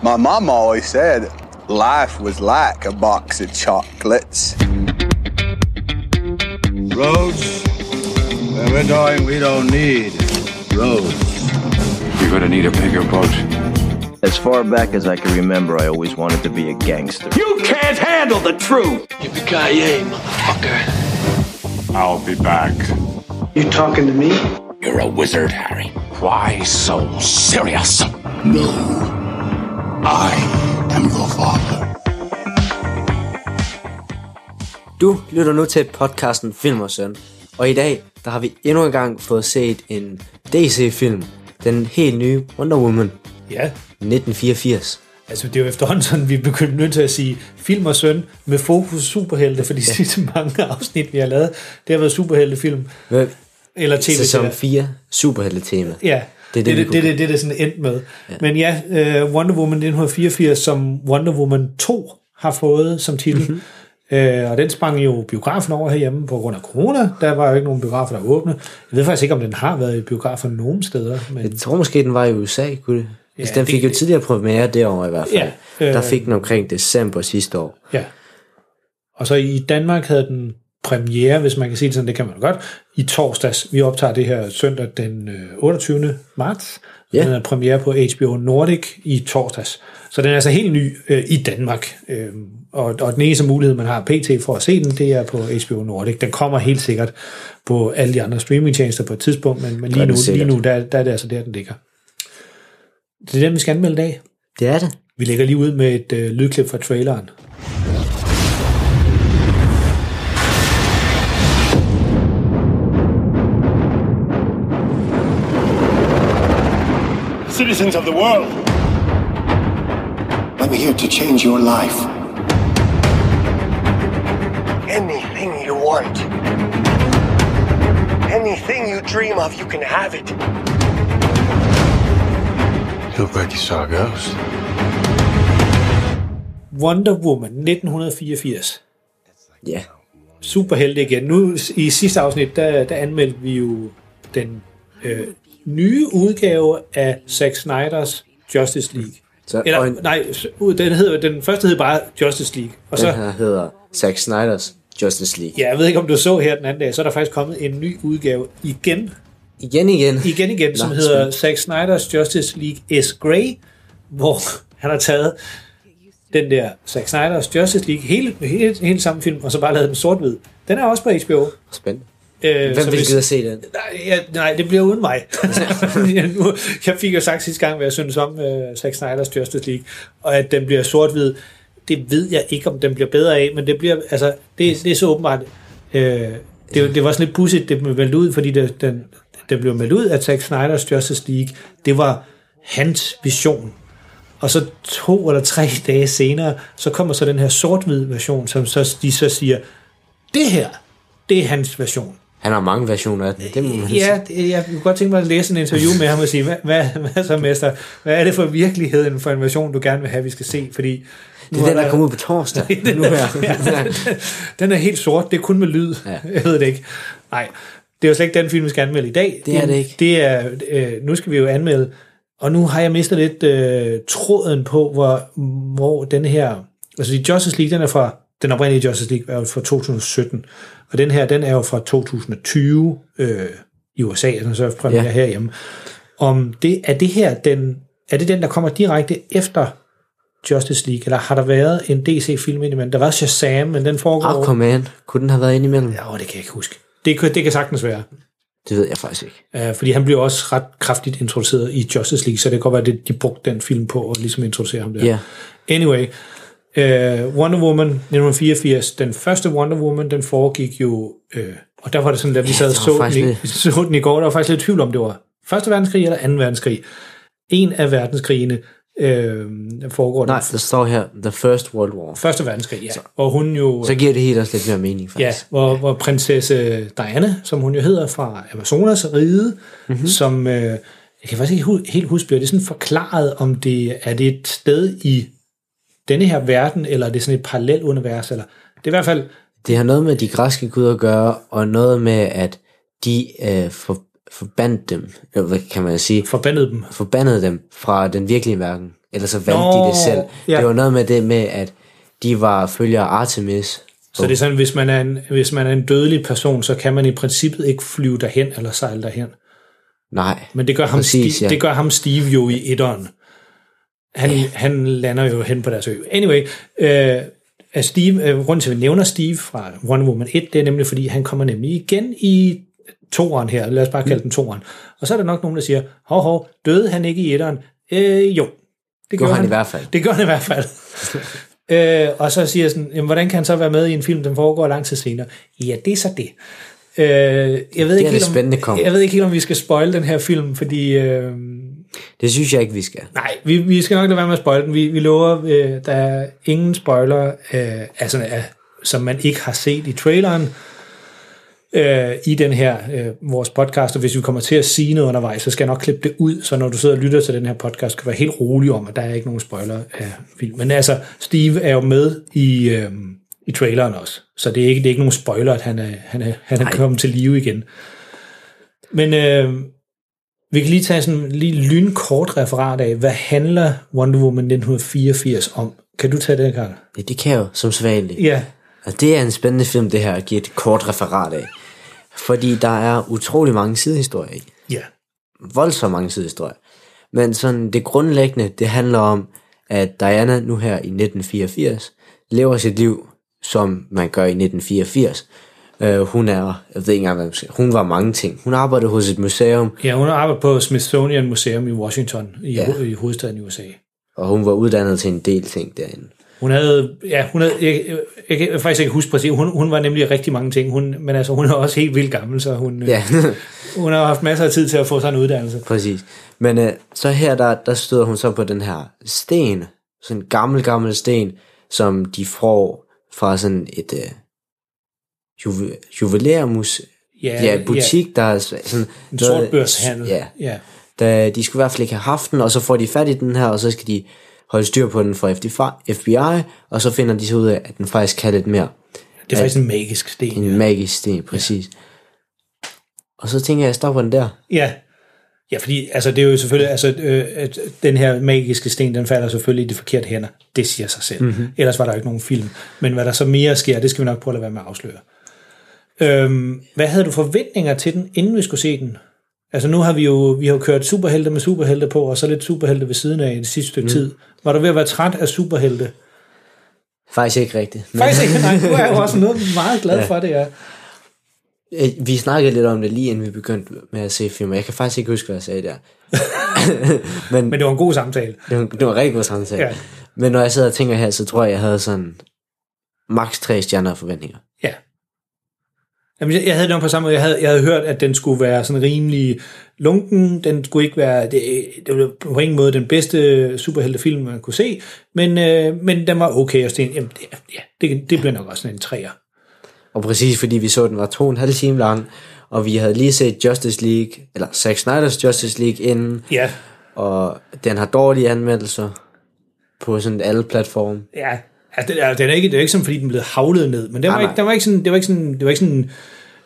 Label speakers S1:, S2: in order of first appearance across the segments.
S1: My mom always said life was like a box of chocolates.
S2: Roads? Where we're going, we don't need roads.
S3: You're gonna need a bigger boat.
S4: As far back as I can remember, I always wanted to be a gangster.
S5: You can't handle the truth.
S6: Yippee-ki-yay, motherfucker.
S3: I'll be back.
S6: You talking to me?
S5: You're a wizard, Harry. Why so serious?
S7: No. I am your father.
S8: Du lytter nu til podcasten Film og Søn, og i dag der har vi endnu en gang fået set en DC-film, den helt nye Wonder Woman
S9: Ja,
S8: 1984.
S9: altså det er jo efterhånden sådan, vi er begyndt nødt til at sige film og søn med fokus superhelte, for de sidste mange afsnit, vi har lavet, det har været superheltefilm.
S8: Hvad-
S9: Eller tv
S8: Sæson 4, superhelte-tema.
S9: Ja,
S8: Det er det,
S9: det, det, det, det, det, sådan endt med. Ja. Men ja, uh, Wonder Woman 1984, som Wonder Woman 2 har fået som titel.
S8: Mhm.
S9: Mm-hmm. Uh, og den sprang jo biografen over herhjemme på grund af corona. Der var jo ikke nogen biografer, der åbne. Jeg ved faktisk ikke, om den har været i biografer nogen steder. Men
S8: Jeg tror måske, den var i USA, kunne det? Altså,
S9: Ja,
S8: den fik
S9: det-
S8: jo tidligere premiere derovre i hvert fald.
S9: Ja, øh,
S8: der fik den omkring december sidste år.
S9: Ja. Og så i Danmark havde den premiere, hvis man kan sige det sådan, det kan man godt, i torsdags. Vi optager det her søndag den øh, 28. marts.
S8: Ja.
S9: Den er premiere på HBO Nordic i torsdags. Så den er altså helt ny øh, i Danmark. Øh, og, og den eneste mulighed, man har pt. for at se den, det er på HBO Nordic. Den kommer helt sikkert på alle de andre streamingtjenester på et tidspunkt, men, men lige nu, lige nu der, der er det altså der, den ligger. Det er den, vi skal anmelde i dag.
S8: Det er det.
S9: Vi lægger lige ud med et øh, lydklip fra traileren.
S6: Citizens of the world.
S7: I'm here to change your life.
S10: Anything you want. Anything you dream of, you can have it.
S7: You look like you saw a ghost.
S9: Wonder Woman 1984.
S8: Ja.
S9: Superhelte igen. Nu i sidste afsnit, der, der anmeldte vi jo den øh, nye udgave af Zack Snyders Justice League.
S8: Så,
S9: Eller,
S8: en,
S9: nej, den, hedder, den første hed bare Justice League. Og så,
S8: den her hedder Zack Snyder's Justice League.
S9: ja, jeg ved ikke, om du så her den anden dag, så er der faktisk kommet en ny udgave igen,
S8: Igen igen.
S9: igen igen, som
S8: Nå,
S9: hedder Zack Snyder's Justice League S. Grey, hvor han har taget den der Zack Snyder's Justice League, hele, hele, hele samme film, og så bare lavet den sort-hvid. Den er også på HBO.
S8: Spændende.
S9: Øh,
S8: Hvem vil gide at se den?
S9: Nej, ja, nej, det bliver uden mig. jeg, nu, jeg fik jo sagt sidste gang, hvad jeg synes om uh, Zack Snyder's Justice League, og at den bliver sort-hvid. Det ved jeg ikke, om den bliver bedre af, men det bliver, altså, det, det er så åbenbart, øh, det, det var sådan lidt pudsigt, det blev meldt ud, fordi det, den, den blev meldt ud, at Zack Snyder's Justice League, det var hans vision. Og så to eller tre dage senere, så kommer så den her sort-hvid version, som så, de så siger, det her, det er hans version.
S8: Han har mange versioner af den. Det må man sige.
S9: Ja, det, jeg kunne godt tænke mig at læse en interview med ham og sige, hvad, hvad, hvad så, mester? Hvad er det for virkeligheden for en version, du gerne vil have, vi skal se? Fordi
S8: Det er den, der kommer ud på torsdag. nu her.
S9: ja, den er helt sort, det er kun med lyd. Ja. Jeg ved det ikke. Nej, det er jo slet ikke den film, vi skal anmelde i dag.
S8: Det er det ikke.
S9: Det er, øh, nu skal vi jo anmelde, og nu har jeg mistet lidt øh, tråden på, hvor, hvor den her, altså Justice League, den er fra, den oprindelige Justice League er jo fra 2017, og den her, den er jo fra 2020 øh, i USA, altså så premiere ja. Herhjemme. Om det, er det her den, er det den, der kommer direkte efter Justice League, eller har der været en DC-film indimellem? Der var Shazam, men den foregår...
S8: Aquaman. Kunne den have været indimellem?
S9: Ja, det kan jeg ikke huske. Det, kan- det kan sagtens være.
S8: Det ved jeg faktisk ikke.
S9: Uh, fordi han blev også ret kraftigt introduceret i Justice League, så det kan godt være, at de brugte den film på at ligesom introducere ham der.
S8: Ja.
S9: Anyway, uh, Wonder Woman 1984, den første Wonder Woman, den foregik jo, uh, og der var det sådan, at vi sad
S8: var
S9: så, den i,
S8: lidt-
S9: så den i går, der var faktisk lidt tvivl om, det var første verdenskrig eller anden verdenskrig. En af verdenskrigene øh, foregår
S8: Nej, der står her, The First World War.
S9: første verdenskrig, ja. Hvor hun jo...
S8: Så giver det helt også lidt mere mening,
S9: Ja,
S8: faktisk.
S9: hvor, hvor prinsesse Diana, som hun jo hedder fra Amazonas ride, mm-hmm. som, øh, jeg kan faktisk ikke helt huske, bliver det sådan forklaret, om det er det et sted i denne her verden, eller er det sådan et parallelt univers, eller det er i hvert fald,
S8: Det har noget med de græske guder at gøre, og noget med, at de øh, for, forbandt dem, eller hvad kan man sige,
S9: forbandet dem.
S8: forbandede dem fra den virkelige verden. Ellers så valgte
S9: Nå,
S8: de det selv.
S9: ja.
S8: Det var noget med det med, at de var følgere af Artemis.
S9: Så det er sådan, hvis man er, en, hvis man er en dødelig person, så kan man i princippet ikke flyve derhen eller sejle derhen.
S8: Nej.
S9: Men det gør ham,
S8: Præcis,
S9: Steve,
S8: ja.
S9: det gør ham Steve jo i etteren. Han, yeah. han lander jo hen på deres ø. Anyway, øh, er Steve, øh, grunden til, at vi nævner Steve fra Wonder Woman 1, det er nemlig, fordi han kommer nemlig igen i toeren her. Lad os bare kalde den toeren. Og så er der nok nogen, der siger, hov, hov, døde han ikke i etteren? Øh, jo. Det
S8: Gjorde han i hvert fald.
S9: Det gør han i hvert fald. øh, og så siger jeg sådan, jamen, hvordan kan han så være med i en film, der foregår lang tid senere? Ja, det er så det. Øh, jeg ved ikke
S8: det
S9: helt,
S8: spændende
S9: om,
S8: kommer.
S9: jeg ved ikke helt, om vi skal spoil den her film, fordi... Øh,
S8: Det synes jeg ikke, vi skal.
S9: nej, vi, vi skal nok lade være med at spoil den. Vi, vi lover, øh, der er ingen spoiler, øh, altså, øh, som man ikke har set i traileren øh, i den her øh, vores podcast, og hvis vi kommer til at sige noget undervejs, så skal jeg nok klippe det ud, så når du sidder og lytter til den her podcast, kan du være helt rolig om, at der er ikke nogen spoiler af filmen. Men altså, Steve er jo med i, øh, i traileren også, så det er ikke, det er ikke nogen spoiler, at han er, han er, han er kommet til live igen. Men øh, vi kan lige tage sådan lige lynkort referat af, hvad handler Wonder Woman 1984 om? Kan du tage det, Karl?
S8: Ja, det kan jeg jo, som sædvanligt.
S9: Ja,
S8: Og det er en spændende film, det her, at give et kort referat af. Fordi der er utrolig mange sidehistorier i.
S9: ja,
S8: Voldsomt mange sidehistorier. Men sådan det grundlæggende, det handler om, at Diana nu her i 1984 lever sit liv, som man gør i 1984. Uh, hun er, jeg ved ikke engang, hvad man hun var mange ting. Hun arbejdede hos et museum,
S9: Ja, hun arbejder på Smithsonian Museum i Washington, i,
S8: Ja.
S9: ja. i hovedstaden i USA.
S8: og hun var uddannet til en del ting derinde.
S9: Hun havde, ja, hun havde, jeg, jeg, jeg kan faktisk ikke huske præcis, hun, hun var nemlig rigtig mange ting, hun, men altså, hun er også helt vildt gammel, så hun,
S8: Ja,
S9: hun har haft masser af tid til at få sig en uddannelse.
S8: præcis. Men uh, så her, der, der støder hun så på den her sten, sådan en gammel, gammel sten, som de får fra sådan et uh, juve, juvelærmus,
S9: Ja,
S8: ja, butik, der er sådan
S9: En sortbørshandel.
S8: Ja,
S9: ja.
S8: da de skulle i hvert fald ikke have haft den, og så får de fat i den her, og så skal de holde styr på den fra FBI, og så finder de så ud af, at den faktisk kan lidt mere.
S9: Det er faktisk en magisk sten.
S8: En magisk sten, præcis. Ja. Og så tænker jeg, jeg stopper den der.
S9: Ja. Ja, fordi altså, det er jo selvfølgelig, altså, øh, at den her magiske sten, den falder selvfølgelig i de forkerte hænder. Det siger sig selv. Mm-hmm. Ellers var der jo ikke nogen film. Men hvad der så mere sker, det skal vi nok prøve at lade være med at afsløre. Øhm, hvad havde du forventninger til den, inden vi skulle se den? Altså nu har vi jo, vi har jo kørt superhelte med superhelte på, og så lidt superhelte ved siden af i det sidste stykke mm. tid. Var du ved at være træt af superhelte?
S8: Faktisk ikke rigtigt. Men,
S9: Faktisk ikke, nej, nu er jeg jo også noget meget glad for det, ja.
S8: Øh, vi snakkede lidt om det lige inden vi begyndte med at se film. Jeg kan faktisk ikke huske, hvad jeg sagde der. Men,
S9: Men det var en god samtale.
S8: det, var, det var en rigtig god samtale.
S9: Ja.
S8: Ja. Men når jeg sidder og tænker her, så tror jeg, jeg havde sådan maks tre stjerner forventninger.
S9: Ja. Jamen, jeg, jeg havde det nok på samme måde. Jeg havde, jeg havde hørt, at den skulle være sådan rimelig lunken. Den skulle ikke være, det, det var på ingen måde den bedste superheltefilm, man kunne se. Men, øh, men den var okay. Og jeg, jamen, det, ja, det, det bliver nok også sådan en træer.
S8: Og præcis fordi vi så, at den var to og en halv time lang, og vi havde lige set Justice League, eller Zack Snyder's Justice League inden,
S9: Ja,
S8: og den har dårlige anmeldelser på sådan alle platforme.
S9: ja. Altså, det, er, den er ikke, det er ikke sådan, fordi den blev havlet ned, men den var,
S8: Nej,
S9: ikke, den var ikke sådan, det var ikke sådan, det var ikke sådan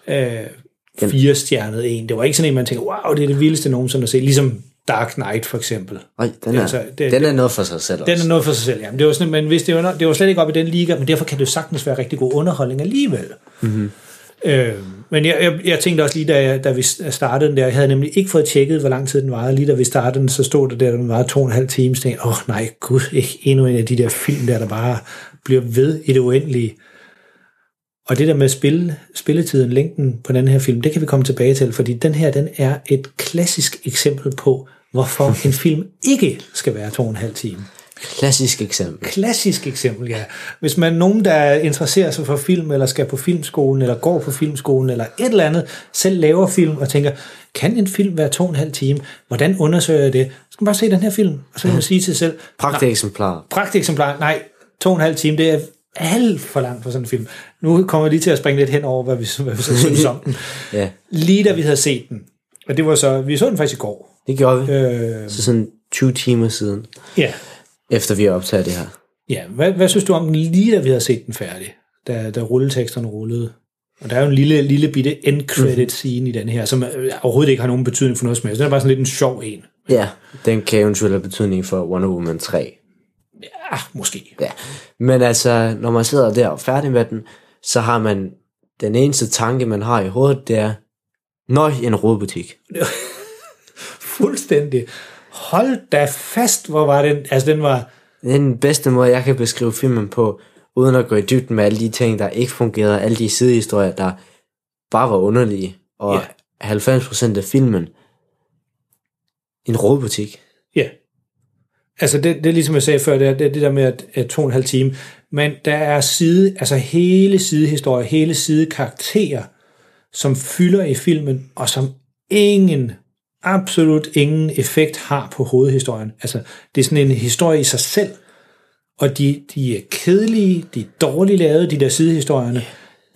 S9: øh, fire stjernet en. Det var ikke sådan en, man tænker, wow, det er det vildeste nogensinde at se. Ligesom Dark Knight for eksempel.
S8: Ej, den er,
S9: Altså,
S8: altså,
S9: det-
S8: det, den
S9: det-
S8: er noget for sig selv
S9: Den
S8: også.
S9: er noget for sig selv, ja. Men det var, sådan, men hvis det, var, det var slet ikke op i den liga, men derfor kan det jo sagtens være rigtig god underholdning alligevel. Mm-hmm. Øh, men jeg, jeg, jeg tænkte også lige, da, jeg, da vi startede den der, jeg havde nemlig ikke fået tjekket, hvor lang tid den varede. Lige da vi startede den, så stod der der, at den varede to og en halv time. Så tænkte åh oh, nej, gud, ikke endnu en af de der film der, der bare bliver ved i det uendelige. Og det der med spil, spilletiden, længden på den her film, det kan vi komme tilbage til, fordi den her, den er et klassisk eksempel på, hvorfor en film ikke skal være to og en halv time.
S8: Klassisk eksempel.
S9: Klassisk eksempel, ja. Hvis man nogen, der interesserer sig for film, eller skal på filmskolen, eller går på filmskolen, eller et eller andet, selv laver film, og tænker, kan en film være to og en halv time? Hvordan undersøger jeg det? Så skal man bare se den her film, og så kan man sige til sig selv,
S8: Pragtigt eksemplar.
S9: Pragt eksemplar, nej, to og en halv time, det er alt for langt for sådan en film. Nu kommer jeg lige til at springe lidt hen over, hvad vi, hvad vi så synes om den.
S8: Ja,
S9: Lige da vi havde set den, og det var så, vi så den faktisk i går.
S8: det gjorde vi.
S9: Øh,
S8: Så sådan 20 timer siden,
S9: ja,
S8: efter vi har optaget det her.
S9: ja. Hvad, hvad synes du om den lige da vi havde set den færdig? Da, da rulleteksterne rullede. Og der er jo en lille, lille bitte end credit scene i den her, som øh, overhovedet ikke har nogen betydning for noget som helst. Den er bare sådan lidt en sjov en.
S8: Ja, den kan eventuelt have betydning for Wonder Woman 3.
S9: Ah, måske.
S8: Ja. Men altså, når man sidder der og er færdig med den, så har man den eneste tanke, man har i hovedet, det er, nøj, en rådbutik.
S9: Fuldstændig. Hold da fast, hvor var den, altså den var,
S8: Det er den bedste måde, jeg kan beskrive filmen på, uden at gå i dybden med alle de ting, der ikke fungerede, alle de sidehistorier, der bare var underlige. Og
S9: Ja.
S8: 90% af filmen, en rådbutik.
S9: ja. Altså det, det er ligesom jeg sagde før, det er det, det der med at, at to og en halv time, men der er side, altså hele sidehistorie, hele sidekarakterer, som fylder i filmen, og som ingen, absolut ingen effekt har på hovedhistorien. Altså, det er sådan en historie i sig selv, og de, de er kedelige, de er dårligt lavet, de der sidehistorierne,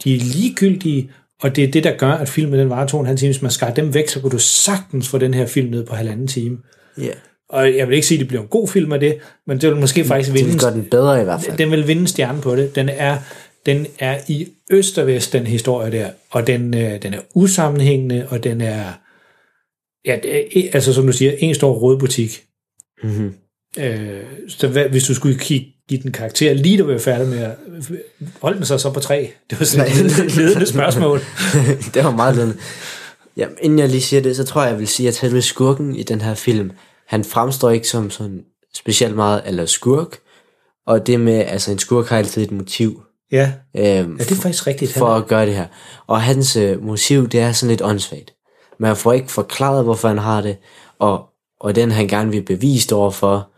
S9: de er ligegyldige, og det er det, der gør, at filmen den varer to og en halv time. Hvis man skar dem væk, så kunne du sagtens få den her film ned på halvanden time.
S8: Ja.
S9: Og jeg vil ikke sige, at det bliver en god film af det, men det vil måske faktisk
S8: Det
S9: vinde
S8: vil gøre den bedre i hvert fald.
S9: den vil vinde en stjerne på det. Den er, den er i øst og vest, den historie der, og den, øh, den er usammenhængende, og den er, ja, det altså som du siger, en stor rådbutik.
S8: Mm-hmm.
S9: Øh, så hvad, hvis du skulle kigge, give den karakter, lige da vi var færdig med at holde den så så på tre. Det var sådan et ledende spørgsmål.
S8: det var meget ledende. Ja, inden jeg lige siger det, så tror jeg, jeg vil sige, at selve skurken i den her film, han fremstår ikke som sådan specielt meget, eller skurk, og det med, altså en skurk har altid et motiv,
S9: Ja,
S8: øhm,
S9: ja det er faktisk rigtigt.
S8: for
S9: Han,
S8: at gøre det her. Og hans øh, motiv, det er sådan lidt åndssvagt. Man får ikke forklaret, hvorfor han har det, og, og den han gerne vil bevise overfor.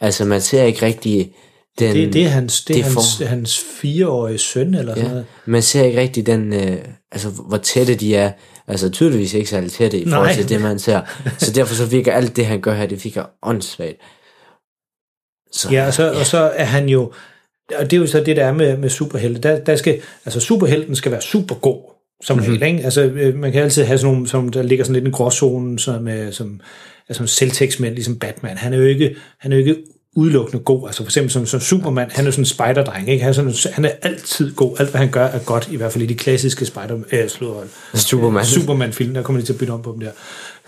S8: Altså, man ser ikke rigtig den...
S9: det, det er hans, det
S8: det
S9: hans,
S8: får-
S9: hans fireårige søn, eller sådan
S8: Ja,
S9: noget.
S8: man ser ikke rigtig den, øh, altså hvor tætte de er, altså tydeligvis ikke særlig tætte i
S9: Nej.
S8: forhold til det, man ser. Så derfor så virker alt det, han gør her, det virker åndssvagt. Så,
S9: Ja, og så, og så er han jo, og det er jo så det, der er med, med superhelte. Der, der skal, altså superhelten skal være super god, som
S8: Mhm.
S9: mm-hmm. regel, ikke? Altså, øh, man kan altid have sådan nogle, som der ligger sådan lidt i en gråzone, som, øh, som altså selvtægtsmænd, ligesom Batman. Han er jo ikke, han er jo ikke udelukkende god. Altså for eksempel som, som Superman, han er jo sådan en spiderdreng, ikke? Han er, sådan, han er altid god. Alt, hvad han gør, er godt, i hvert fald i de klassiske spider, øh, slår,
S8: Superman.
S9: Superman-film, der kommer de til at bytte om på dem der.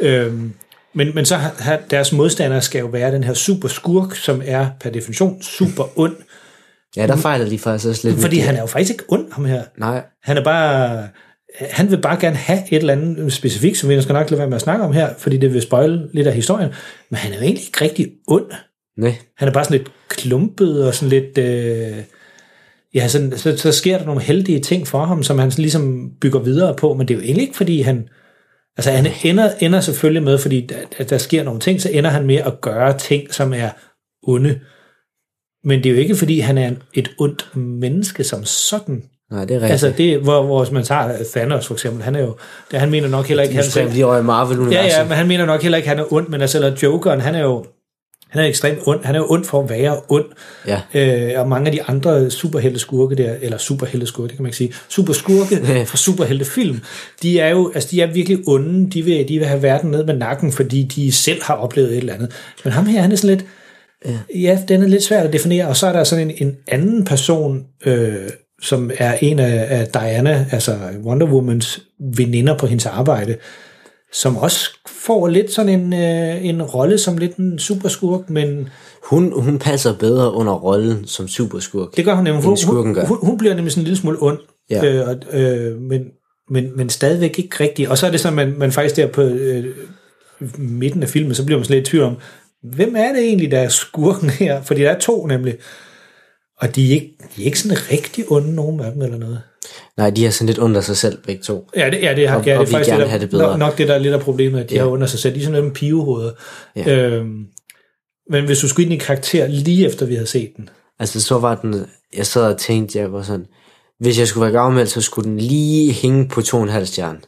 S9: Øhm, men, men så har, deres modstandere skal jo være den her super skurk, som er per definition super ond,
S8: ja, der fejler de faktisk også lidt.
S9: fordi han er jo faktisk ikke ond, ham her.
S8: Nej,
S9: Han er bare... Han vil bare gerne have et eller andet specifikt, som vi skal nok lade være med at snakke om her, fordi det vil spøjle lidt af historien. Men han er jo egentlig ikke rigtig ond.
S8: nej.
S9: Han er bare sådan lidt klumpet og sådan lidt... Øh, ja, sådan, så, så sker der nogle heldige ting for ham, som han ligesom bygger videre på, men det er jo egentlig ikke, fordi han... Altså han ender, ender selvfølgelig med, fordi der, at der sker nogle ting, så ender han med at gøre ting, som er onde. Men det er jo ikke, fordi han er en- et ondt menneske som sådan.
S8: Nej, det er rigtigt.
S9: Altså det, hvor, hvor man tager Thanos for eksempel, han er jo, det, han mener nok heller ikke,
S8: han selv...
S9: selv,
S8: lige over i Marvel-universet.
S9: ja, ja, men han mener nok heller ikke, han er ond, men altså eller Jokeren, han er jo, han er ekstremt ond, han er jo ond for at være ond,
S8: Ja.
S9: øh, og mange af de andre superhelteskurke der, eller superhelteskurke, det kan man ikke sige, superskurke fra superheltefilm, de er jo, altså de er virkelig onde, de vil, de vil have verden ned med nakken, fordi de selv har oplevet et eller andet. Men ham her, han er sådan lidt, ja, ja den er lidt svært at definere, og så er der sådan en, en anden person, øh, som er en af, af Diana, altså Wonder Womans veninder på hendes arbejde, som også får lidt sådan en, øh, en rolle som lidt en superskurk, men
S8: Hun, hun passer bedre under rollen som superskurk.
S9: det gør hun nemlig. Hun, hun, hun, hun bliver nemlig sådan en lille smule ond,
S8: Ja.
S9: øh, øh, men, men, men stadigvæk ikke rigtigt. Og så er det sådan, man, man faktisk der på øh, midten af filmen, så bliver man sådan lidt i tvivl om, hvem er det egentlig, der er skurken her? Fordi der er to nemlig. Og de er ikke, de er ikke sådan rigtig onde, nogen af dem eller noget.
S8: Nej, de er sådan lidt under sig selv, begge to.
S9: Ja, det, ja, det, har,
S8: Og-
S9: ja, det
S8: og
S9: er
S8: vil
S9: faktisk
S8: gerne
S9: det, der,
S8: det bedre.
S9: nok, nok det, der er lidt af problemet, at de
S8: Ja.
S9: har under sig selv. De er sådan nogle pivehoveder.
S8: Ja.
S9: Øhm, men hvis du skulle ind i karakter lige efter vi havde set den,
S8: Altså, så var den... Jeg sad og tænkte, jeg var sådan... Hvis jeg skulle være gavmeldt, så skulle den lige hænge på to og en halv stjerne.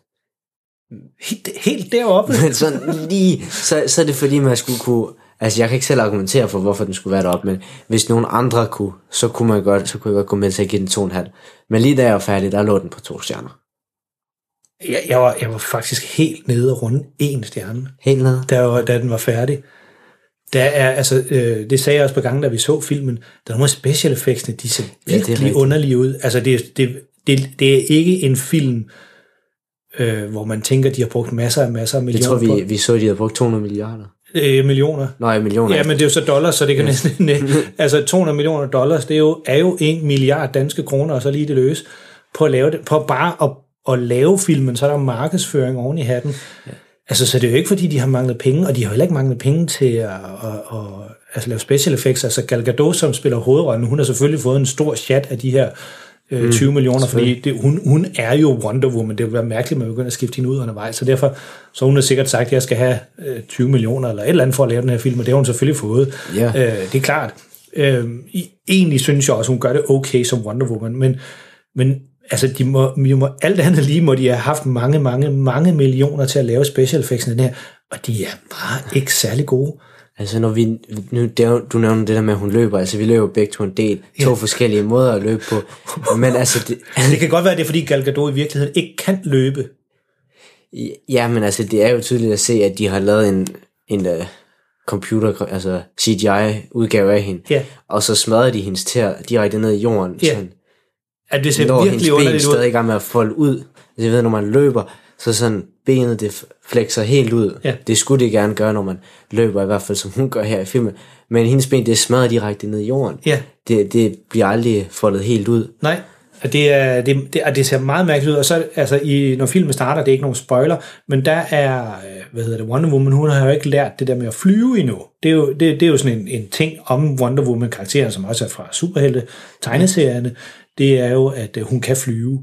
S9: helt, helt deroppe,
S8: Men sådan lige... Så, så er det fordi, man skulle kunne... Altså, jeg kan ikke selv argumentere for, hvorfor den skulle være deroppe, men hvis nogen andre kunne, så kunne man godt, så kunne jeg godt gå med til at give den to og en halv. Men lige da jeg var færdig, der lå den på to stjerner.
S9: jeg, jeg, var, jeg var faktisk helt nede og runde en stjerne.
S8: Helt ned.
S9: da, var- da den var færdig. Der er, altså, øh, det sagde jeg også på gangen, da vi så filmen, der er nogle special effectsene, de ser
S8: Ja, er
S9: virkelig
S8: rigtigt.
S9: underlige ud. Altså, det, det, det, det er ikke en film, øh, hvor man tænker, de har brugt masser af masser af
S8: Jeg
S9: millioner
S8: tror, vi,
S9: på,
S8: vi så, at de havde brugt 200 milliarder.
S9: Øh, millioner.
S8: Nej, millioner.
S9: Ja, men det er jo så dollars, så det kan næsten... altså 200 millioner dollars, det er jo, er jo en milliard danske kroner, og så lige det løs, på at lave det, på bare at, at lave filmen, så er der markedsføring oven i hatten. Ja. Altså, så det er jo ikke, fordi de har manglet penge, og de har heller ikke manglet penge til at, at, at altså, lave special effects. Altså, Gal Gadot, som spiller hovedrollen, hun har selvfølgelig fået en stor chat af de her øh, 20 mm, millioner, fordi det, hun, hun er jo Wonder Woman. Det ville være mærkeligt, at man begynder at skifte hende ud undervejs. Så derfor så hun har sikkert sagt, at jeg skal have øh, 20 millioner eller et eller andet for at lave den her film, og det har hun selvfølgelig fået.
S8: Ja.
S9: Øh, det er klart. Øh, egentlig synes jeg også, hun gør det okay som Wonder Woman, men, men altså, de må, de må, alt andet lige må de have haft mange, mange, mange millioner til at lave special effects den her, og de er bare ikke særlig gode.
S8: Altså, når vi, nu, du nævner det der med, at hun løber, altså vi løber begge to en del, to
S9: Ja.
S8: forskellige måder at løbe på, men altså, det,
S9: Det kan godt være, det er, fordi Gal Gadot i virkeligheden ikke kan løbe.
S8: ja, men altså, det er jo tydeligt at se, at de har lavet en, en uh, computer, altså CGI-udgave af hende,
S9: Ja.
S8: og så smadrer de hendes tær direkte ned i jorden,
S9: Ja.
S8: sådan,
S9: At det ser
S8: når hendes
S9: virkelig
S8: ben
S9: underligt
S8: stadig
S9: ud.
S8: er i gang med at folde ud. Altså, jeg ved, når man løber, så sådan benet det flexer helt ud.
S9: Ja.
S8: Det skulle det gerne gøre, når man løber, i hvert fald som hun gør her i filmen. Men hendes ben, det smadrer direkte ned i jorden.
S9: Ja.
S8: Det, det bliver aldrig foldet helt ud.
S9: Nej, og det, er, det, det, og det ser meget mærkeligt ud. Og så, altså, i, når filmen starter, det er ikke nogen spoiler, men der er, øh, hvad hedder det, Wonder Woman, hun har jo ikke lært det der med at flyve endnu. Det er jo, det, det er jo sådan en, en ting om Wonder Woman-karakteren, som også er fra superhelte tegneserierne, det er jo, at øh, hun kan flyve.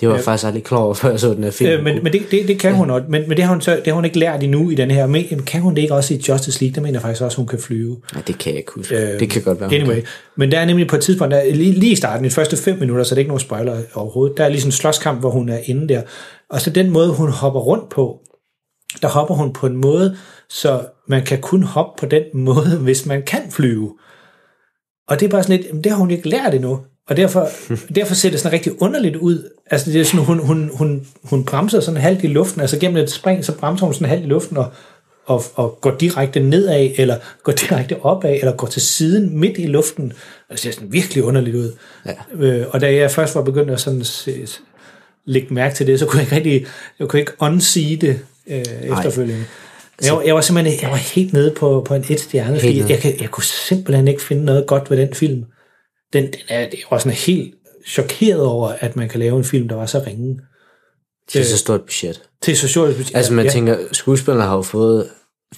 S8: Det var jeg faktisk aldrig klar over, før jeg så den her film.
S9: Øh, men men det, det, det kan hun også, men, men det, har hun så, det har hun ikke lært endnu i den her. Men jamen, kan hun det ikke også i Justice League? Der mener jeg faktisk også, hun kan flyve.
S8: Nej, det kan jeg ikke huske.
S9: Øh,
S8: det kan godt være.
S9: Anyway,
S8: kan.
S9: men der er nemlig på et tidspunkt, der, lige, lige i starten, i de første fem minutter, så det er ikke nogen spoiler overhovedet, der er lige sådan en slåskamp, hvor hun er inde der. Og så den måde, hun hopper rundt på, der hopper hun på en måde, så man kan kun hoppe på den måde, hvis man kan flyve. Og det er bare sådan lidt, det har hun ikke lært endnu. Og derfor, derfor ser det sådan rigtig underligt ud. Altså det er sådan, hun, hun, hun, hun bremser sådan halvt i luften, altså gennem et spring, så bremser hun sådan halvt i luften, og, og, og går direkte nedad, eller går direkte opad, eller går til siden midt i luften. Og det ser sådan virkelig underligt ud.
S8: Ja.
S9: Øh, og da jeg først var begyndt at sådan se, lægge mærke til det, så kunne jeg ikke rigtig, jeg kunne ikke unsee det øh, efterfølgende. Jeg var, jeg var simpelthen jeg var helt nede på, på en et stjerne, fordi jeg, kan, jeg kunne simpelthen ikke finde noget godt ved den film. Den, den er, jeg var sådan helt chokeret over, at man kan lave en film, der var så ringe.
S8: Det er så stort budget.
S9: Til socialt
S8: Altså man
S9: ja,
S8: tænker, skuespillerne har jo fået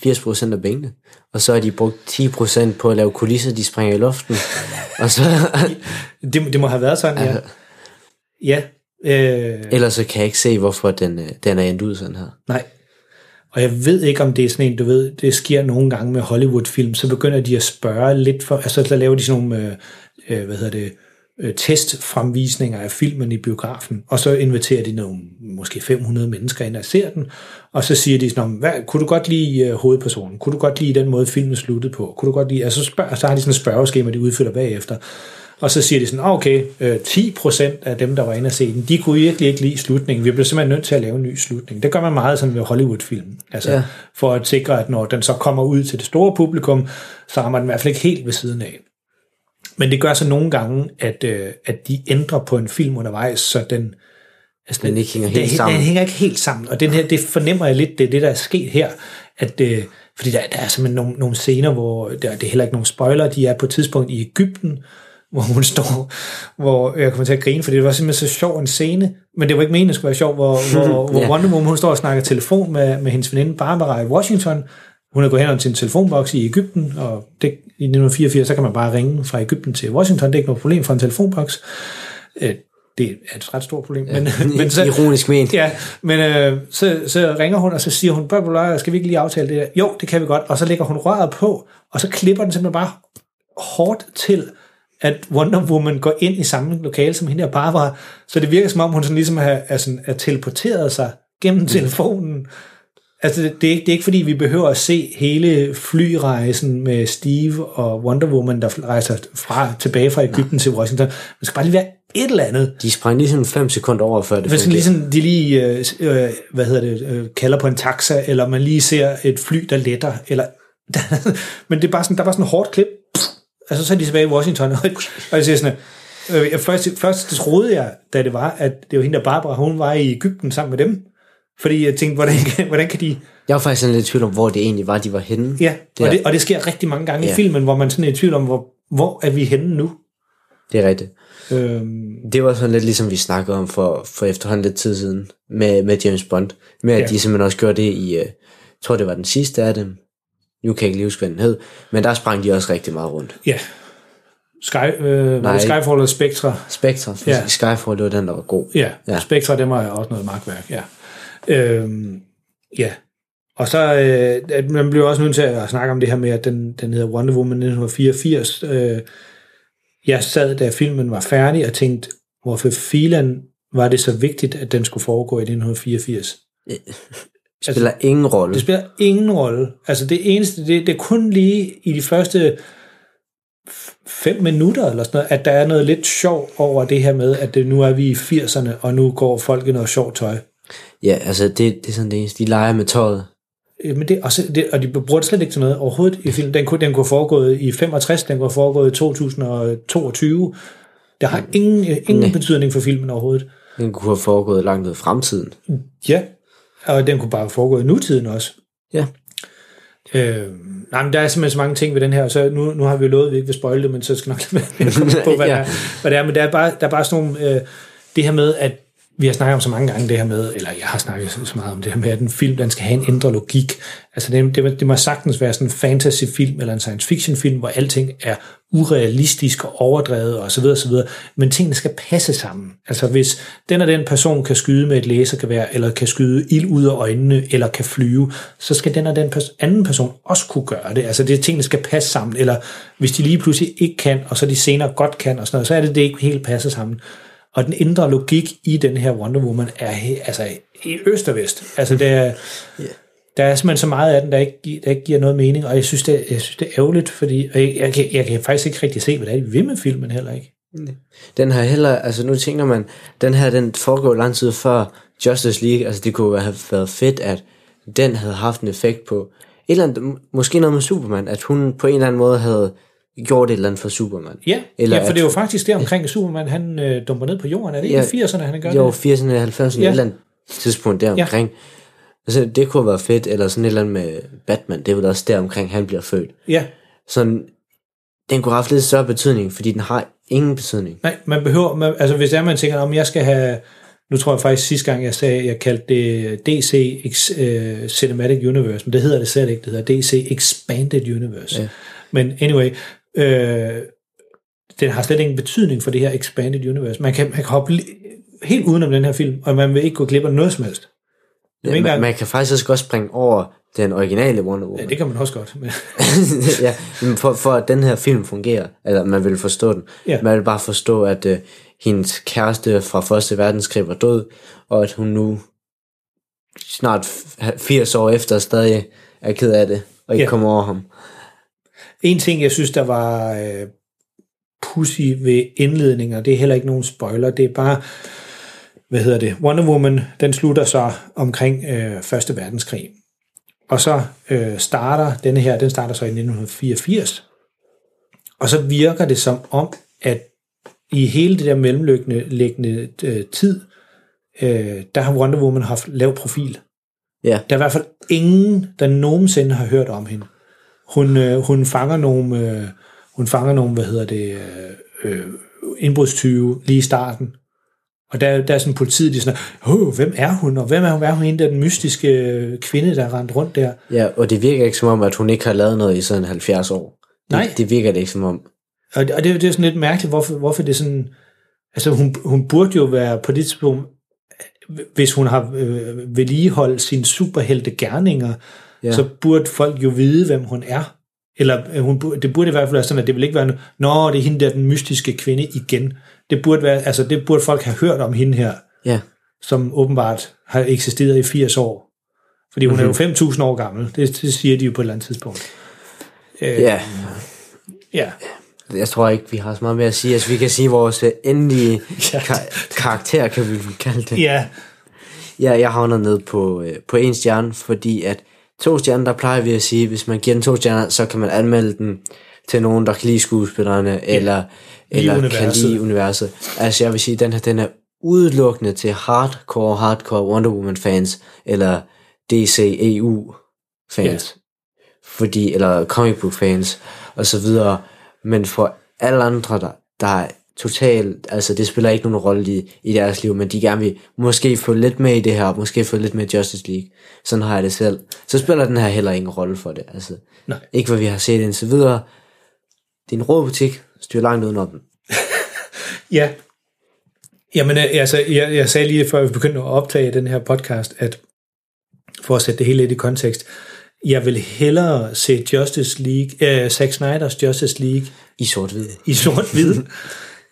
S8: 80% af pengene, og så har de brugt 10% på at lave kulisser, de springer i luften. og så,
S9: det, det må have været sådan, ja. Ja. Øh,
S8: ellers så kan jeg ikke se, hvorfor den, øh, den er endt ud sådan her.
S9: Nej. Og jeg ved ikke, om det er sådan en, du ved, det sker nogle gange med Hollywood-film, så begynder de at spørge lidt for, altså der laver de sådan nogle, øh, øh, hvad hedder det, øh, testfremvisninger af filmen i biografen, og så inviterer de nogle, måske 500 mennesker ind og ser den, og så siger de sådan, hvad, kunne du godt lide øh, hovedpersonen? Kunne du godt lide den måde, filmen sluttede på? Kunne du godt lide, altså så, spørg, så har de sådan et spørgeskema, de udfylder bagefter, og så siger de sådan, "Ah, okay, øh, 10% af dem, der var inde og se den, de kunne virkelig ikke lide slutningen. Vi bliver simpelthen nødt til at lave en ny slutning. Det gør man meget sådan med Hollywood-film. Altså,
S8: Ja.
S9: for at sikre, at når den så kommer ud til det store publikum, så rammer den i hvert fald ikke helt ved siden af. Men det gør så nogle gange, at, øh, at de ændrer på en film undervejs, så den, altså,
S8: Den ikke hænger
S9: den,
S8: helt sammen.
S9: Den hænger ikke helt sammen, og den her, det fornemmer jeg lidt, det er det, der er sket her, at, øh, fordi der, der er simpelthen nogle, nogle scener, hvor der, det er heller ikke nogen spoiler, de er på et tidspunkt i Ægypten, hvor hun står, hvor jeg kommer til at grine, fordi det var simpelthen så sjov en scene, men det var ikke meningen, det skulle være sjov, hvor, hvor, hvor. Wonder Woman, hun står og snakker telefon med, med hendes veninde Barbara i Washington, hun er gået hen til en telefonboks i Ægypten, og det, i 1984, så kan man bare ringe fra Ægypten til Washington, det er ikke noget problem for en telefonboks. Øh, det er et ret stort problem. Men, men så,
S8: Ironisk ment.
S9: Ja, men øh, så, så ringer hun, og så siger hun, skal vi ikke lige aftale det der? Jo, det kan vi godt. Og så lægger hun røret på, og så klipper den simpelthen bare hårdt til, at Wonder Woman går ind i samme lokale som hende her Barbara. Så det virker som om, hun sådan ligesom er, er, sådan, er teleporteret sig gennem telefonen. Altså, det, det, er ikke, det er ikke fordi, vi behøver at se hele flyrejsen med Steve og Wonder Woman, der rejser fra, tilbage fra Ægypten til Washington. Man skal bare lige være et eller andet.
S8: De sprang lige sådan 5 sekunder over, før det
S9: Hvis
S8: fungerede.
S9: ligesom de lige, øh, øh, hvad hedder det, øh, kalder på en taxa, eller man lige ser et fly, der letter, eller, men det er bare sådan, der var sådan en hårdt klip, altså så er de tilbage i Washington, og jeg siger sådan, øh, jeg først, først troede jeg, da det var, at det var hende der Barbara, hun var i Ægypten sammen med dem, Fordi jeg tænkte, hvordan, kan- hvordan kan de...
S8: Jeg var faktisk sådan lidt i tvivl om, hvor det egentlig var, de var henne.
S9: Ja,
S8: Der.
S9: og det, og det sker rigtig mange gange
S8: Ja.
S9: i filmen, hvor man sådan er i tvivl om, hvor, hvor er vi henne nu?
S8: Det er rigtigt.
S9: Øhm,
S8: Det var sådan lidt ligesom vi snakkede om for, for efterhånden lidt tid siden med, med James Bond. Med at
S9: Ja.
S8: de simpelthen også gjorde det i, øh, jeg tror det var den sidste af dem. Nu kan jeg ikke lige huske, hvad den hed. Men der sprang de også rigtig meget rundt.
S9: ja. Sky, øh,
S8: Nej.
S9: Skyfall eller Spectre?
S8: Spectre,
S9: Ja.
S8: Skyfall, det var den, der var god.
S9: Ja, ja.
S8: Ja.
S9: Spectre, det var også noget magtværk, ja. Øhm, ja. Og så, øh, at man bliver også nødt til at snakke om det her med, at den, den hedder Wonder Woman 1984. Øh, jeg sad, da filmen var færdig, og tænkte, hvorfor filan var det så vigtigt, at den skulle foregå i 1984?
S8: Det spiller ingen rolle.
S9: Det spiller ingen rolle. Altså det eneste, det, det er kun lige i de første fem minutter eller sådan noget, at der er noget lidt sjov over det her med, at det, nu er vi i 80'erne, og nu går folk i noget sjovt tøj.
S8: Ja, altså det, det er sådan det eneste. De leger med tøjet.
S9: Øh, Men det, og, så, det, og de bruger det slet ikke til noget overhovedet i filmen. Den kunne, den kunne have foregået i 65, den kunne have foregået i 2022. Det har ingen, øh, ingen
S8: Nej.
S9: betydning for filmen overhovedet.
S8: Den kunne have foregået langt ud i fremtiden.
S9: Ja, og den kunne bare foregå i nutiden også.
S8: Ja.
S9: Øh, nej, men der er simpelthen så mange ting ved den her, så nu, nu har vi jo lovet, at vi ikke vil spoile det, men så skal nok lade være med på, hvad,
S8: Ja.
S9: ja. det er, hvad det er. Men der er bare, der er bare sådan nogle, øh, det her med, at vi har snakket om så mange gange det her med, eller jeg har snakket så meget om det her med, at en film, den skal have en indre logik. Altså det, det, det må sagtens være sådan en fantasyfilm eller en science fiction-film, hvor alting er urealistisk og overdrevet og så videre, så videre. Men tingene skal passe sammen. Altså hvis den og den person kan skyde med et lasergevær, eller kan skyde ild ud af øjnene, eller kan flyve, så skal den og den pers- anden person også kunne gøre det. Altså det er tingene skal passe sammen. Eller hvis de lige pludselig ikke kan, og så de senere godt kan, og sådan noget, så er det, det ikke helt passer sammen. Og den indre logik i den her Wonder Woman er altså i øst og vest. Altså det er, der er simpelthen så meget af den, der ikke, der ikke giver noget mening, og jeg synes, det, jeg synes, det er ærgerligt, fordi og jeg, jeg, kan, jeg kan faktisk ikke rigtig se, hvad det er, de vil med filmen heller ikke.
S8: Den her heller, altså nu tænker man, den her, den foregår lang tid før Justice League, altså det kunne have været fedt, at den havde haft en effekt på, et eller andet, måske noget med Superman, at hun på en eller anden måde havde gjort et eller andet for Superman.
S9: Ja,
S8: Eller
S9: ja for
S8: at-
S9: det er jo faktisk der omkring Superman, han øh, dumper ned på jorden. Er det ikke
S8: Ja.
S9: i 80'erne, han gør
S8: Jo,
S9: det?
S8: 80'erne, 90'erne,
S9: Ja.
S8: et eller andet tidspunkt der omkring. Altså, det kunne været fedt, eller sådan et eller andet med Batman, det er vel også der omkring, han bliver født.
S9: Ja,
S8: Sådan, den kunne have haft lidt større betydning, fordi den har ingen betydning.
S9: nej, man behøver, man, altså hvis er, man tænker, om jeg skal have, nu tror jeg faktisk sidste gang, jeg sagde, jeg kaldte det DC Ex, uh, Cinematic Universe, men det hedder det slet ikke, det hedder DC Expanded Universe.
S8: Ja.
S9: Men anyway, øh, den har slet ingen betydning for det her Expanded Universe. Man kan, man kan hoppe helt udenom den her film, og man vil ikke gå glip af noget som helst.
S8: Ja, man, man kan faktisk også godt springe over den originale Wonder Woman.
S9: Ja, det kan man også godt. Men,
S8: ja, men for, for at den her film fungerer, eller man vil forstå den,
S9: Ja.
S8: man vil bare forstå, at uh, hendes kæreste fra Første Verdenskrig var død, og at hun nu snart f- 80 år efter stadig er ked af det, og ikke
S9: Ja.
S8: kommer over ham.
S9: En ting, jeg synes, der var øh, pussy ved indledningen, og det er heller ikke nogen spoiler, det er bare, hvad hedder det, Wonder Woman, den slutter så omkring øh, Første Verdenskrig. Og så øh, starter denne her, den starter så i 1984. Og så virker det som om, at i hele det der mellemliggende liggende, øh, tid, øh, der har Wonder Woman haft lav profil.
S8: Ja,
S9: Der er i hvert fald ingen, der nogensinde har hørt om hende. Hun, øh, hun fanger nogle, øh, hun fanger nogle, hvad hedder det, øh, øh, indbrudstyve lige i starten. Og der, der er sådan politiet, de er sådan, hvem er hun, og hvem er hun, hvad er hun hende, der den mystiske øh, kvinde, der er rendt rundt der?
S8: ja, og det virker ikke som om, at hun ikke har lavet noget i sådan 70 år. Det,
S9: Nej.
S8: det virker det ikke som om.
S9: Og, det- og det, det er sådan lidt mærkeligt, hvorfor, hvorfor det er sådan, altså hun, hun burde jo være på det tidspunkt, hvis hun har øh, vedligeholdt sine superhelte gerninger,
S8: Ja.
S9: ja. så burde folk jo vide, hvem hun er. Eller øh, hun, det burde i hvert fald være sådan, at det vil ikke være, nå, det er hende der, den mystiske kvinde igen. Det burde, være, altså, det burde folk have hørt om hende her,
S8: Ja,
S9: som åbenbart har eksisteret i 80 år. Fordi hun mm-hmm. er jo 5.000 år gammel. Det, det siger de jo på et eller andet tidspunkt. Øh,
S8: ja.
S9: ja.
S8: Jeg tror ikke, vi har så meget mere at sige. Altså, vi kan sige vores øh, endelige kar- karakter, kan vi kalde det.
S9: Ja,
S8: Ja, jeg havner ned på, øh, på en stjerne, fordi at to stjerner, der plejer vi at sige, hvis man giver den to stjerner, så kan man anmelde den til nogen, der kan lide skuespillerne, eller, eller kan
S9: universet.
S8: lide universet. Altså jeg vil sige, den her, den er udelukkende til hardcore, hardcore Wonder Woman fans, eller DC EU fans, fordi, eller comic book fans, og så videre. Men for alle andre, der, der er totalt, altså det spiller ikke nogen rolle i, i deres liv, men de gerne vil måske få lidt med i det her, måske få lidt med Justice League. Sådan har jeg det selv. Så spiller den her heller ingen rolle for det. Altså,
S9: Nej.
S8: Ikke hvad vi har set indtil videre. Det er en råbutik, styr langt udenom den.
S9: Ja. Jamen, øh, altså, jeg, jeg sagde lige før vi begyndte at optage den her podcast, at for at sætte det hele lidt i kontekst, jeg vil hellere se Justice League, øh, Zack Snyder's Justice League
S8: I sort-hvid.
S9: i sort-hvid,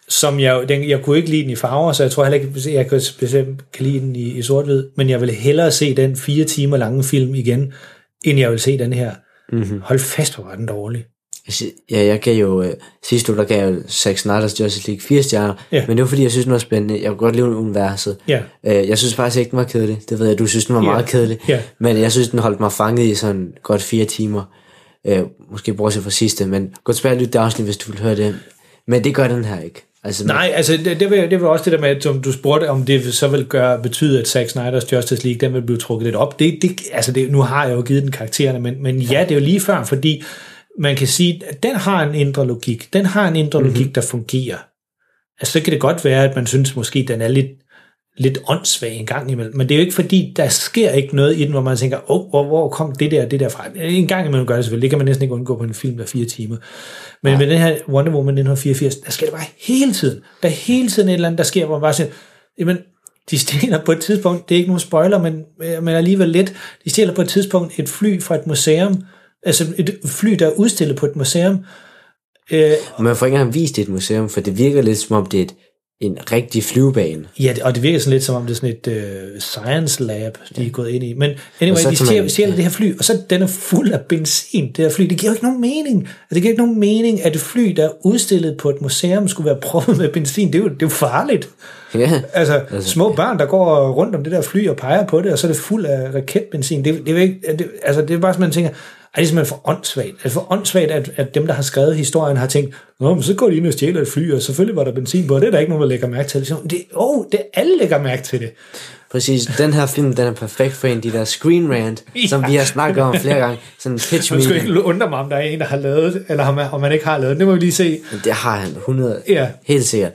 S9: som jeg, den, jeg kunne ikke lide den i farver, så jeg tror heller ikke, jeg kan specielt kan lide den i, i sort-hvid, men jeg vil hellere se den fire timer lange film igen, end jeg vil se den her. Mm-hmm. Hold fast, hvor var den dårlig.
S8: Ja, jeg gav jo, øh, sidste uge, der gav jeg jo Zack Snyder's Justice League 4 stjerner,
S9: Ja.
S8: men det var fordi, jeg synes, den var spændende. Jeg kunne godt lide universet.
S9: Ja.
S8: Øh, jeg synes faktisk ikke, den var kedelig. Det ved jeg, du synes, den var
S9: Ja.
S8: meget kedelig.
S9: Ja.
S8: Men jeg synes, den holdt mig fanget i sådan godt fire timer. Øh, måske bortset fra sidste, men gå tilbage og lyt det afsnit, hvis du vil høre det. Men det gør den her ikke. Altså,
S9: Nej, altså det, det, var, det var også det der med, at som du spurgte, om det så vil gøre, betyde, at Zack Snyder's Justice League, den vil blive trukket lidt op. Det, det, altså det, nu har jeg jo givet den karaktererne, men, men ja, det er jo lige før, fordi man kan sige, at den har en indre logik. Den har en indre mm-hmm. logik, der fungerer. Altså så kan det godt være, at man synes måske, den er lidt, lidt åndssvag en gang imellem, men det er jo ikke fordi, der sker ikke noget i den, hvor man tænker, oh, hvor, hvor kom det der det der fra? En gang imellem gør det selvfølgelig, det kan man næsten ikke undgå på en film, der er fire timer. Men med den her Wonder Woman 1984, der sker det bare hele tiden. Der er hele tiden et eller andet, der sker, hvor man bare siger, jamen, de stjæler på et tidspunkt, det er ikke nogen spoiler, men, øh, men alligevel lidt, de stjæler på et tidspunkt et fly fra et museum, altså et fly, der er udstillet på et museum, øh,
S8: man får ikke engang vist det et museum, for det virker lidt som om, det er et, en rigtig flyvebane.
S9: Ja, og det virker sådan lidt som om det er sådan et øh, science lab, de er gået ind i. Men anyway, de stjæler, stjæler det her fly, og så den er fuld af benzin, det her fly. Det giver jo ikke nogen mening. Altså, det giver ikke nogen mening, at et fly, der er udstillet på et museum, skulle være proppet med benzin. Det er jo, det er jo farligt.
S8: Ja.
S9: Altså, altså, små børn, der går rundt om det der fly og peger på det, og så er det fuld af raketbenzin. Det, det, er, ikke, det, altså, det er bare sådan, man tænker, ej, det er simpelthen for åndssvagt. Det er for åndssvagt, at, at dem, der har skrevet historien, har tænkt, Nå, men så går de ind og stjæler et fly, og selvfølgelig var der benzin på, og det er der ikke nogen, der lægger mærke til. Så, det, oh, det alle lægger mærke til det.
S8: Præcis, den her film, den er perfekt for en af de der screen rant, ja. som vi har snakket om flere gange. Sådan en pitch
S9: Man skulle
S8: meeting.
S9: ikke undre mig, om der er en, der har lavet det, eller om man, om man ikke har lavet det. Det må vi lige se.
S8: Det har han 100,
S9: Ja.
S8: helt sikkert.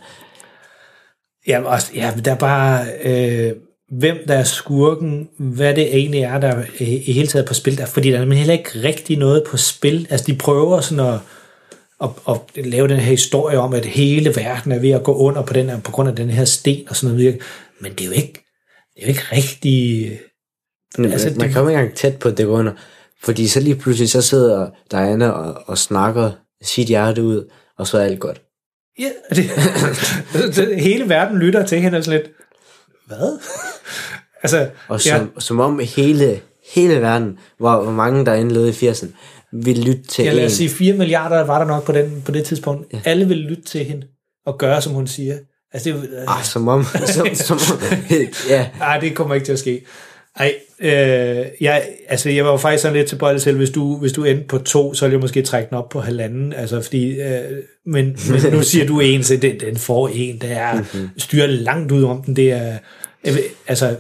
S9: Ja, også, ja, der er bare, øh, hvem der er skurken, hvad det egentlig er, der er i i hele taget på spil der, fordi der er heller ikke rigtig noget på spil. Altså, de prøver sådan at, at, at lave den her historie om, at hele verden er ved at gå under på, den her, på grund af den her sten og sådan noget. Men det er jo ikke, det er jo ikke rigtig...
S8: Men
S9: Altså,
S8: man
S9: det-
S8: kommer ikke engang tæt på det går under. Fordi så lige pludselig, så sidder Diana og, og snakker sit hjerte ud, og så er alt godt.
S9: Ja, det, det, hele verden lytter til hende og sådan lidt, hvad? altså,
S8: Og som, ja. som om hele, hele verden, hvor, hvor mange der indlevede i 80'erne, vil lytte til
S9: Ja, lad os sige, 4 milliarder var der nok på, den, på det tidspunkt. Ja. Alle vil lytte til hende og gøre, som hun siger. Altså, det, er jo-
S8: Ah, som om, som, som om, ja,
S9: Ej, det kommer ikke til at ske. Ej, øh, jeg, altså, jeg var jo faktisk sådan lidt tilbøjelig til, hvis du, hvis du endte på to, så ville jeg måske trække den op på halvanden, altså fordi, øh, men, men nu siger du en, så den, den får en, der er
S8: Mhm.
S9: styrer langt ud om den, det er, ved, altså,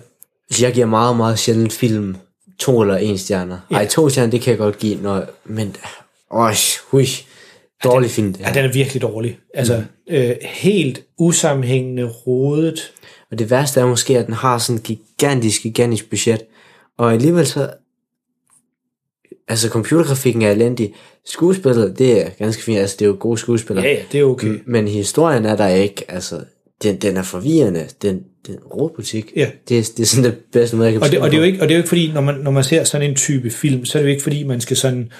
S8: jeg giver meget, meget sjældent film to eller en stjerner.
S9: Ja.
S8: Ej, to stjerner, det kan jeg godt give, når, men, øj, hui, dårlig film det
S9: ja,
S8: her.
S9: den er virkelig dårlig. Altså, mm. øh, helt usammenhængende, rodet,
S8: Og det værste er måske, at den har sådan et gigantisk, gigantisk budget. Og alligevel så... Altså, computergrafikken er elendig. Skuespillet, det er ganske fint. Altså, det er jo gode skuespillere.
S9: ja, ja, det er okay.
S8: Men historien er der ikke. Altså, den, den er forvirrende. Den, den råbutik.
S9: Ja.
S8: Det, er, det er sådan det bedste måde, jeg kan
S9: Og det, og det er jo ikke, og det er jo ikke fordi, når man, når man ser sådan en type film, så er det jo ikke fordi, man skal sådan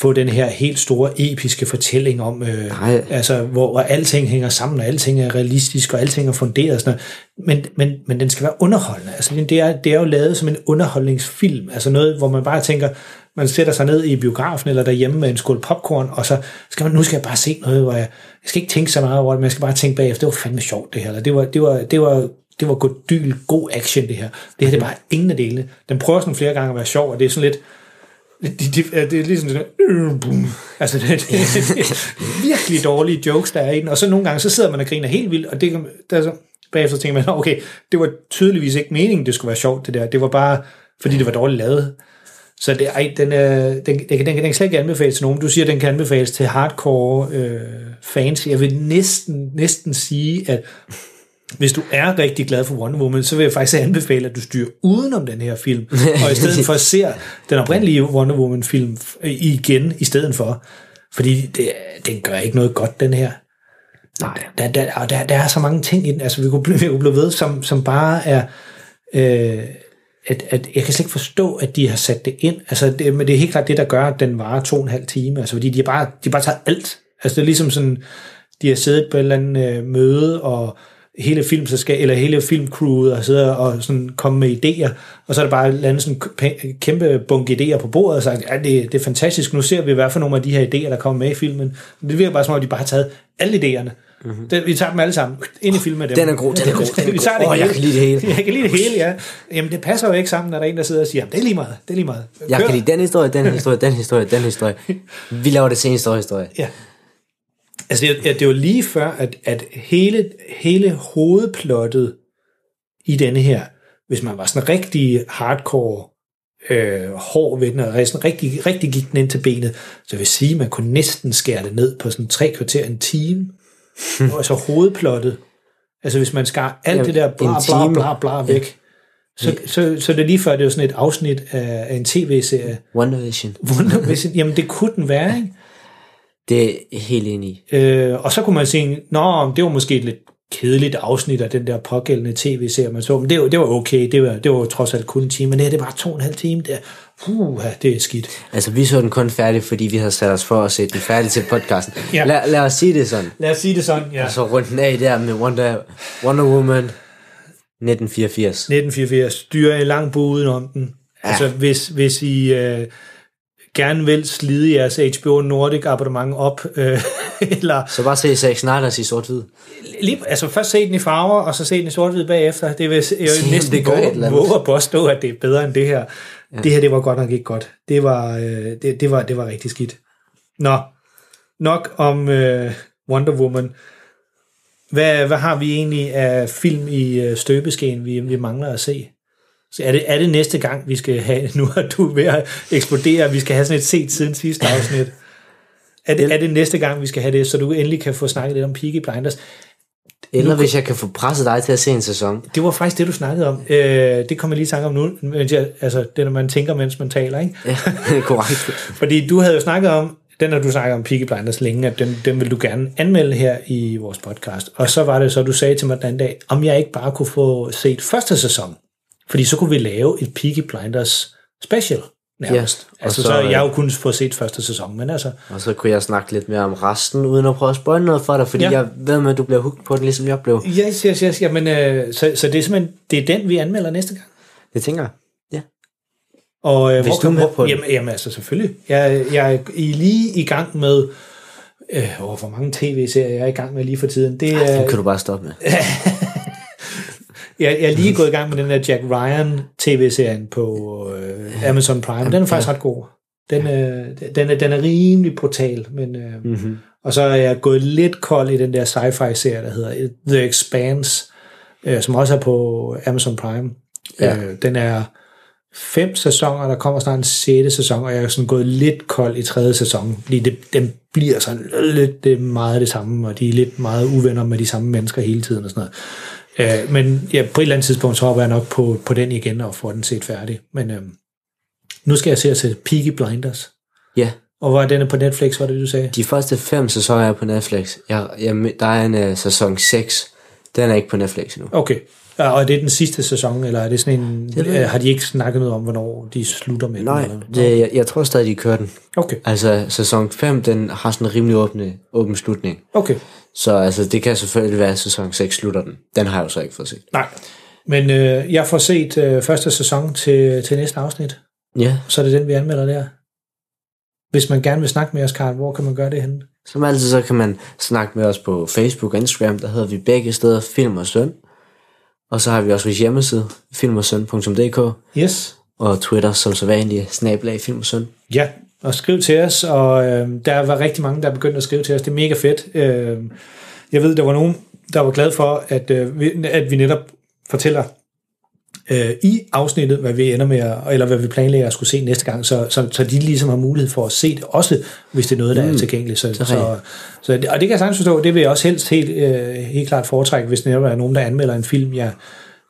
S9: få den her helt store episke fortælling om, øh,
S8: Nej.
S9: altså, hvor, hvor alting hænger sammen, og alting er realistisk, og alting er funderet og sådan noget. Men, men, men den skal være underholdende. Altså, det er, det er jo lavet som en underholdningsfilm. Altså noget, hvor man bare tænker, man sætter sig ned i biografen eller derhjemme med en skål popcorn, og så skal man, nu skal jeg bare se noget, hvor jeg, jeg skal ikke tænke så meget over det, men jeg skal bare tænke bagefter, det var fandme sjovt det her, eller det var, det var, det var, det var god dyl, god action det her. Det her, det er bare ingen af delene. Den prøver sådan flere gange at være sjov, og det er sådan lidt, det, det, det, det er ligesom sådan, øh, boom. altså det, det, det, det er virkelig dårlige jokes, der er i den, og så nogle gange, så sidder man og griner helt vildt, og det, der så, bagefter tænker man, okay, det var tydeligvis ikke meningen, det skulle være sjovt, det der. Det var bare, fordi det var dårligt lavet. Så det, ej, den, er, den, den, den, den kan slet ikke anbefales til nogen. Du siger, den kan anbefales til hardcore øh, fans. Jeg vil næsten, næsten sige, at hvis du er rigtig glad for Wonder Woman, så vil jeg faktisk anbefale, at du styrer udenom den her film, og i stedet for ser den oprindelige Wonder Woman film igen i stedet for. Fordi det, den gør ikke noget godt, den her.
S8: Nej.
S9: Der, der, og der, der er så mange ting i den, altså vi kunne blive, vi kunne blive ved, som, som bare er, øh, at, at jeg kan slet ikke forstå, at de har sat det ind, altså det, men det er helt klart det, der gør, at den varer to og en halv time, altså fordi de bare, de bare tager alt, altså det er ligesom sådan, de har siddet på et eller andet øh, møde, og hele filmselskab, eller hele filmcrewet og sidder og sådan komme med idéer, og så er der bare landet sådan en kæmpe bunke idéer på bordet og sagt, ja, det, det er fantastisk, nu ser vi hvad for nogle af de her idéer, der kommer med i filmen. Det virker bare som om, de bare har taget alle idéerne. Mm-hmm. Den, vi tager dem alle sammen ind i filmen. Dem.
S8: Den er god, den er god, den er
S9: vi tager
S8: god.
S9: det
S8: Åh, jeg kan lide det hele.
S9: Jeg kan lide det hele, ja. Jamen, det passer jo ikke sammen, når der er en, der sidder og siger, det er lige meget, det er lige meget.
S8: Jeg
S9: Kør.
S8: kan lide den historie, den historie, den historie, den historie. Vi laver det seneste historie.
S9: Ja. Altså, det, er- det jo lige før, at, at hele, hele hovedplottet i denne her, hvis man var sådan rigtig hardcore øh, hård ved den, og sådan rigtig, rigtig gik den ind til benet, så vil sige, at man kunne næsten skære det ned på sådan tre kvarter en time. altså hovedplottet. Altså hvis man skar alt
S8: Ja,
S9: det der bla bla bla bla væk, så, så, så det er lige før, det er jo sådan et afsnit af, af en tv-serie.
S8: Wonder Vision.
S9: Wonder Vision. Jamen det kunne den være, ikke?
S8: Det er helt enig i.
S9: Øh, og så kunne man sige, nå, det var måske et lidt kedeligt afsnit af den der pågældende tv-serie, man så, men det var, det var okay, det var, det var trods alt kun en time, men det her, det var to og en halv time, det uh, det er skidt.
S8: Altså, vi så den kun færdig, fordi vi havde sat os for at sætte den færdig til podcasten.
S9: Ja.
S8: lad, lad os sige det sådan.
S9: Lad os sige det sådan, ja.
S8: Og så rundt den af der med Wonder, Wonder Woman 1984.
S9: 1984, styrer en lang bue udenom den. Ja. Altså, hvis, hvis I øh, gerne vil slide jeres HBO Nordic abonnement op, øh, eller
S8: Så bare se Zack Snyder's i sort-hvid.
S9: lige, altså først se den i farver, og så se den i sort-hvid bagefter. Det vil jeg jo næsten
S8: det gør
S9: våge at påstå, at det er bedre end det her. Ja. Det her, det var godt nok ikke godt. Det var, øh, det, det var, det var rigtig skidt. Nå, nok om øh, Wonder Woman. Hvad, hvad har vi egentlig af film i øh, støbeskeen, vi, vi mangler at se? Så er det, er det næste gang, vi skal have, nu er du ved at eksplodere, vi skal have sådan et set siden sidste afsnit. Er det, er det næste gang, vi skal have det, så du endelig kan få snakket lidt om Peaky Blinders?
S8: Eller hvis jeg kan få presset dig til at se en sæson.
S9: Det var faktisk det, du snakkede om. Øh, det kommer jeg lige i tanke om nu, mens jeg, altså det, når man tænker, mens man taler, ikke?
S8: Ja, korrekt.
S9: Fordi du havde jo snakket om, den har du snakket om Peaky Blinders længe, at den, den vil du gerne anmelde her i vores podcast. Og så var det så, du sagde til mig den anden dag, om jeg ikke bare kunne få set første sæson. Fordi så kunne vi lave et Peaky Blinders special nærmest.
S8: Ja,
S9: altså, så,
S8: så, øh,
S9: jeg jo kun få set første sæson, men altså,
S8: Og så kunne jeg snakke lidt mere om resten, uden at prøve at spoil noget for dig, fordi
S9: Ja.
S8: jeg ved med, at du bliver hooked på den, ligesom jeg blev.
S9: yes, yes, yes, jamen, øh, så, så det er simpelthen, det er den, vi anmelder næste gang.
S8: Det tænker jeg. Ja.
S9: Og øh,
S8: Hvis
S9: hvor
S8: du
S9: man-
S8: på.
S9: Jamen, jamen altså selvfølgelig. Jeg, jeg er lige i gang med, øh, hvor mange tv-serier jeg er i gang med lige for tiden. Det
S8: Den
S9: er,
S8: kan du bare stoppe med.
S9: jeg, jeg er lige gået i gang med den der Jack Ryan tv-serien på øh, Amazon Prime. Den er faktisk ret god. Den, øh, den, er, den er rimelig brutal, men øh,
S8: Mhm.
S9: mm-hmm. og så er jeg gået lidt kold i den der sci-fi serie, der hedder The Expanse, øh, som også er på Amazon Prime.
S8: Ja.
S9: Øh, den er fem sæsoner, der kommer snart en sjette sæson, og jeg er sådan gået lidt kold i tredje sæson, fordi det, den bliver sådan lidt det meget det samme, og de er lidt meget uvenner med de samme mennesker hele tiden og sådan noget. Øh, men ja, på et eller andet tidspunkt, så hopper jeg nok på, på den igen og får den set færdig. Men øh, nu skal jeg se at se Peaky Blinders.
S8: Ja,
S9: Og hvor er denne på Netflix, var det du sagde?
S8: de første fem sæsoner er på Netflix. Jeg, jeg, der er en uh, sæson 6. Den er ikke på Netflix endnu.
S9: Okay. Ja, Og er det den sidste sæson, eller er det sådan en,
S8: Det
S9: øh, har de ikke snakket noget om, hvornår de slutter med
S8: Nej,
S9: den?
S8: Det, jeg, jeg tror stadig, de kører den.
S9: Okay,
S8: Altså, sæson 5, den har sådan en rimelig åbne, åben slutning.
S9: okay.
S8: Så altså, det kan selvfølgelig være, at sæson 6 slutter den. Den har jeg jo så ikke fået set.
S9: Nej. Men øh, jeg får set øh, første sæson til, til næste afsnit,
S8: Ja,
S9: så er det den, vi anmelder der. Hvis man gerne vil snakke med os, Karl, hvor kan man gøre det henne?
S8: som altid, så kan man snakke med os på Facebook og Instagram. Der hedder vi begge steder Film og Søn. Og så har vi også vores hjemmeside, filmogsøn.dk.
S9: Yes.
S8: Og Twitter som så vanligt, snablag Film og Søn.
S9: Ja, og skriv til os, og øh, der var rigtig mange, der begyndte at skrive til os. Det er mega fedt. Øh, jeg ved, der var nogen, der var glad for, at, øh, vi, at vi netop fortæller øh, i afsnittet, hvad vi ender med, at, eller hvad vi planlægger at skulle se næste gang, så, så, så de ligesom har mulighed for at se det, også hvis det er noget, der mm. er tilgængeligt. Så, så, så, så, og det kan jeg sagtens forstå, det vil jeg også helst helt, øh, helt klart foretrække, hvis netop er nogen, der anmelder en film, jeg,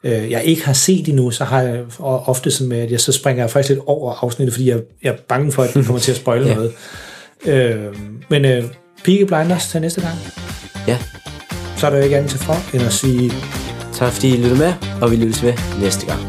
S9: øh, jeg ikke har set endnu, så har jeg ofte sådan med, at jeg så springer jeg faktisk lidt over afsnittet, fordi jeg, jeg er bange for, at det kommer til at spoile ja. noget. Øh, men øh, Peaky Blinders til næste gang.
S8: Ja.
S9: Så er der jo ikke andet til for, end at sige...
S8: Tak fordi I lyttede med, og vi lyttes med næste gang.